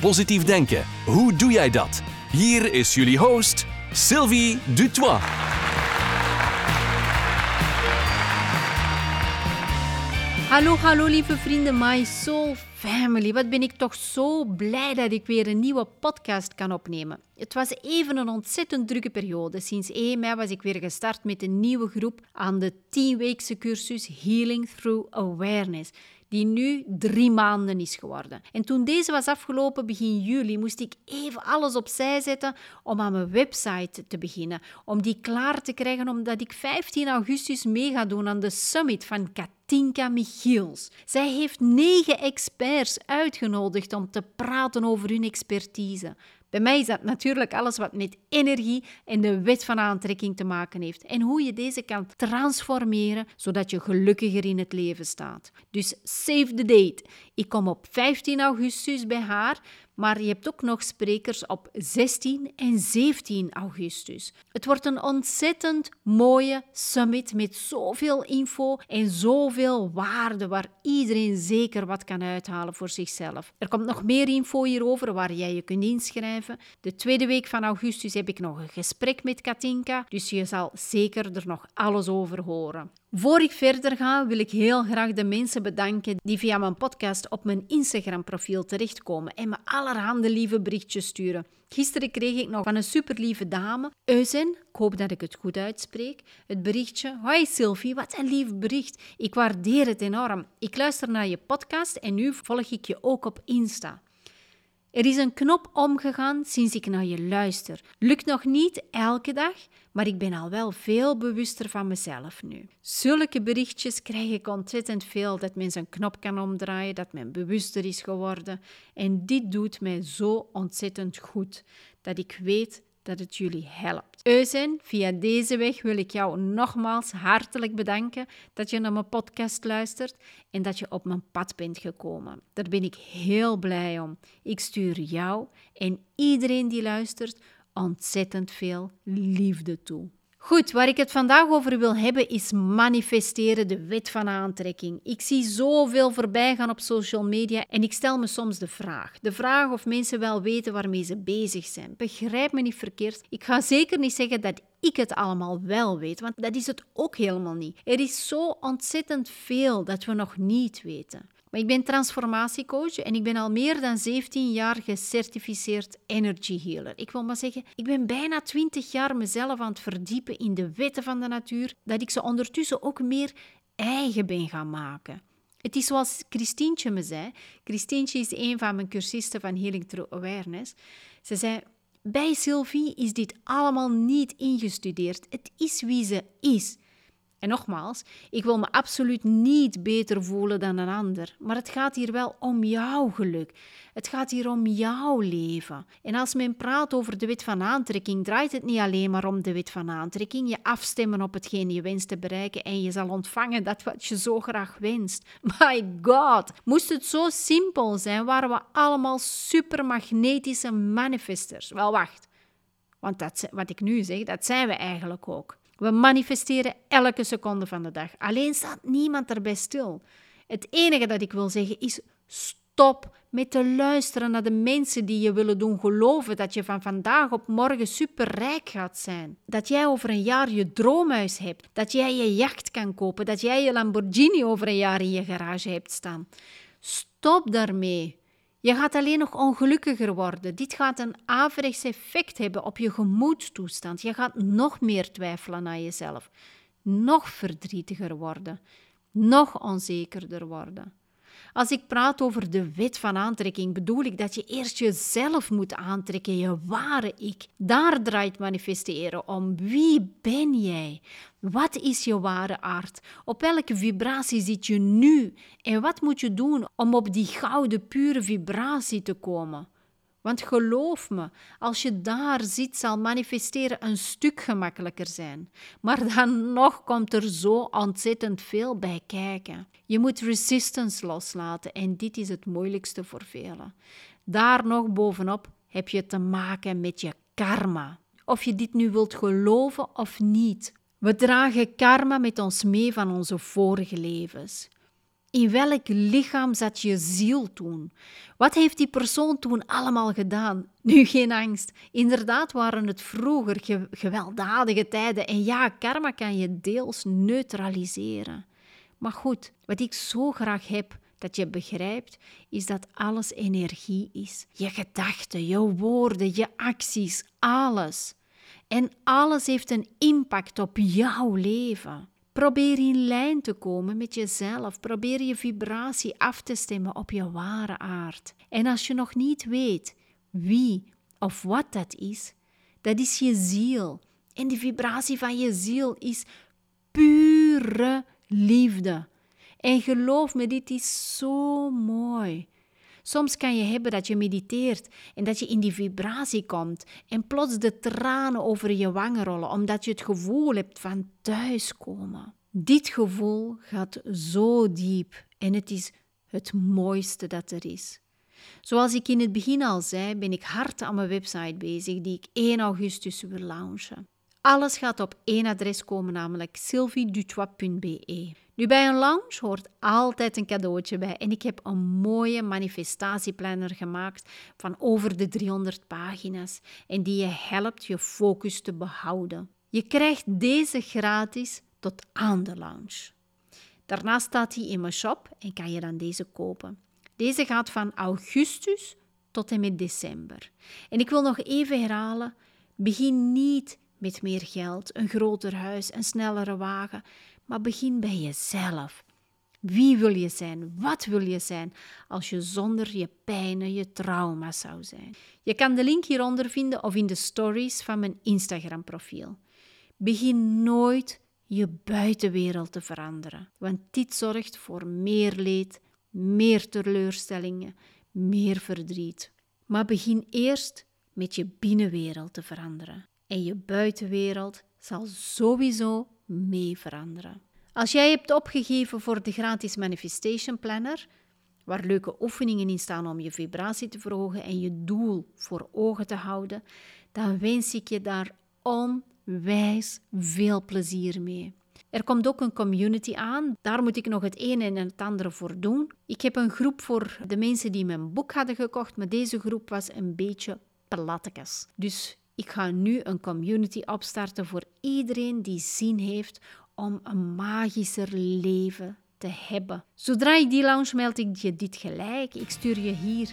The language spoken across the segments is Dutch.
Positief denken, hoe doe jij dat? Hier is jullie host, Sylvie Dutois. Hallo, hallo lieve vrienden, My Soul Family. Wat ben ik toch zo blij dat ik weer een nieuwe podcast kan opnemen. Het was even een ontzettend drukke periode. Sinds 1 mei was ik weer gestart met een nieuwe groep aan de 10-weekse cursus Healing Through Awareness die nu drie maanden is geworden. En toen deze was afgelopen, begin juli, moest ik even alles opzij zetten om aan mijn website te beginnen. Om die klaar te krijgen, omdat ik 15 augustus mee ga doen aan de summit van Katinka Michiels. Zij heeft negen experts uitgenodigd om te praten over hun expertise. Bij mij is dat natuurlijk alles wat met energie en de wet van aantrekking te maken heeft. En hoe je deze kan transformeren zodat je gelukkiger in het leven staat. Dus save the date. Ik kom op 15 augustus bij haar maar je hebt ook nog sprekers op 16 en 17 augustus. Het wordt een ontzettend mooie summit met zoveel info en zoveel waarde waar iedereen zeker wat kan uithalen voor zichzelf. Er komt nog meer info hierover waar jij je kunt inschrijven. De tweede week van augustus heb ik nog een gesprek met Katinka, dus je zal zeker er nog alles over horen. Voor ik verder ga, wil ik heel graag de mensen bedanken die via mijn podcast op mijn Instagram-profiel terechtkomen en me allerhande lieve berichtjes sturen. Gisteren kreeg ik nog van een superlieve dame, Euzen, ik hoop dat ik het goed uitspreek, het berichtje Hoi Sylvie, wat een lief bericht. Ik waardeer het enorm. Ik luister naar je podcast en nu volg ik je ook op Insta. Er is een knop omgegaan sinds ik naar je luister. Lukt nog niet elke dag, maar ik ben al wel veel bewuster van mezelf nu. Zulke berichtjes krijg ik ontzettend veel dat men zijn knop kan omdraaien, dat men bewuster is geworden. En dit doet mij zo ontzettend goed dat ik weet dat het jullie helpt. Eusen, via deze weg wil ik jou nogmaals hartelijk bedanken dat je naar mijn podcast luistert en dat je op mijn pad bent gekomen. Daar ben ik heel blij om. Ik stuur jou en iedereen die luistert ontzettend veel liefde toe. Goed, waar ik het vandaag over wil hebben is manifesteren, de wet van aantrekking. Ik zie zoveel voorbij gaan op social media en ik stel me soms de vraag. De vraag of mensen wel weten waarmee ze bezig zijn. Begrijp me niet verkeerd. Ik ga zeker niet zeggen dat ik het allemaal wel weet, want dat is het ook helemaal niet. Er is zo ontzettend veel dat we nog niet weten. Maar ik ben transformatiecoach en ik ben al meer dan 17 jaar gecertificeerd energy healer. Ik wil maar zeggen, ik ben bijna 20 jaar mezelf aan het verdiepen in de wetten van de natuur, dat ik ze ondertussen ook meer eigen ben gaan maken. Het is zoals Christientje me zei. Christientje is een van mijn cursisten van Healing Through Awareness. Ze zei, bij Sylvie is dit allemaal niet ingestudeerd. Het is wie ze is. En nogmaals, ik wil me absoluut niet beter voelen dan een ander, maar het gaat hier wel om jouw geluk. Het gaat hier om jouw leven. En als men praat over de wet van aantrekking, draait het niet alleen maar om de wet van aantrekking, je afstemmen op hetgeen je wenst te bereiken en je zal ontvangen dat wat je zo graag wenst. My god, moest het zo simpel zijn, waren we allemaal supermagnetische manifesters. Wel wacht, want dat, wat ik nu zeg, dat zijn we eigenlijk ook. We manifesteren elke seconde van de dag. Alleen staat niemand erbij stil. Het enige dat ik wil zeggen is: stop met te luisteren naar de mensen die je willen doen geloven dat je van vandaag op morgen superrijk gaat zijn. Dat jij over een jaar je droomhuis hebt. Dat jij je jacht kan kopen. Dat jij je Lamborghini over een jaar in je garage hebt staan. Stop daarmee. Je gaat alleen nog ongelukkiger worden. Dit gaat een averechts effect hebben op je gemoedstoestand. Je gaat nog meer twijfelen aan jezelf, nog verdrietiger worden, nog onzekerder worden. Als ik praat over de wet van aantrekking, bedoel ik dat je eerst jezelf moet aantrekken, je ware ik. Daar draait manifesteren om. Wie ben jij? Wat is je ware aard? Op welke vibratie zit je nu? En wat moet je doen om op die gouden, pure vibratie te komen? Want geloof me, als je daar zit, zal manifesteren een stuk gemakkelijker zijn. Maar dan nog komt er zo ontzettend veel bij kijken. Je moet resistance loslaten en dit is het moeilijkste voor velen. Daar nog bovenop heb je te maken met je karma. Of je dit nu wilt geloven of niet. We dragen karma met ons mee van onze vorige levens. In welk lichaam zat je ziel toen? Wat heeft die persoon toen allemaal gedaan? Nu geen angst. Inderdaad waren het vroeger gewelddadige tijden. En ja, karma kan je deels neutraliseren. Maar goed, wat ik zo graag heb dat je begrijpt, is dat alles energie is. Je gedachten, je woorden, je acties, alles. En alles heeft een impact op jouw leven. Probeer in lijn te komen met jezelf. Probeer je vibratie af te stemmen op je ware aard. En als je nog niet weet wie of wat dat is, dat is je ziel. En die vibratie van je ziel is pure liefde. En geloof me, dit is zo mooi. Soms kan je hebben dat je mediteert en dat je in die vibratie komt en plots de tranen over je wangen rollen omdat je het gevoel hebt van thuiskomen. Dit gevoel gaat zo diep en het is het mooiste dat er is. Zoals ik in het begin al zei, ben ik hard aan mijn website bezig die ik 1 augustus wil launchen. Alles gaat op één adres komen, namelijk sylviedutois.be. Nu, bij een lounge hoort altijd een cadeautje bij en ik heb een mooie manifestatieplanner gemaakt van over de 300 pagina's en die je helpt je focus te behouden. Je krijgt deze gratis tot aan de lounge. Daarna staat hij in mijn shop en kan je dan deze kopen. Deze gaat van augustus tot en met december. En ik wil nog even herhalen: begin niet met meer geld, een groter huis, een snellere wagen, maar begin bij jezelf. Wie wil je zijn? Wat wil je zijn als je zonder je pijnen, je trauma zou zijn? Je kan de link hieronder vinden of in de stories van mijn Instagram-profiel. Begin nooit je buitenwereld te veranderen, want dit zorgt voor meer leed, meer teleurstellingen, meer verdriet. Maar begin eerst met je binnenwereld te veranderen en je buitenwereld zal sowieso mee veranderen. Als jij hebt opgegeven voor de gratis Manifestation Planner, waar leuke oefeningen in staan om je vibratie te verhogen en je doel voor ogen te houden, dan wens ik je daar onwijs veel plezier mee. Er komt ook een community aan. Daar moet ik nog het een en het andere voor doen. Ik heb een groep voor de mensen die mijn boek hadden gekocht, maar deze groep was een beetje plattekes. Dus ik ga nu een community opstarten voor iedereen die zin heeft om een magischer leven te hebben. Zodra ik die launch meld ik je dit gelijk. Ik stuur je hier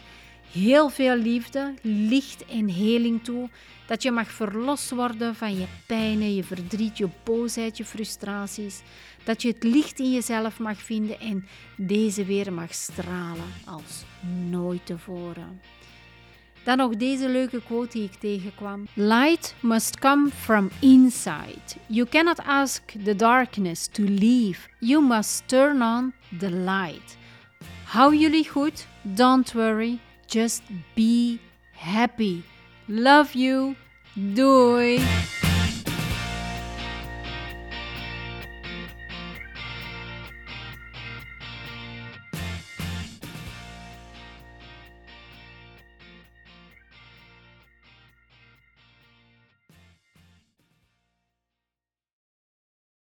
heel veel liefde, licht en heling toe. Dat je mag verlost worden van je pijnen, je verdriet, je boosheid, je frustraties. Dat je het licht in jezelf mag vinden en deze weer mag stralen als nooit tevoren. Dan nog deze leuke quote die ik tegenkwam. Light must come from inside. You cannot ask the darkness to leave. You must turn on the light. Hou jullie goed. Don't worry. Just be happy. Love you. Doei.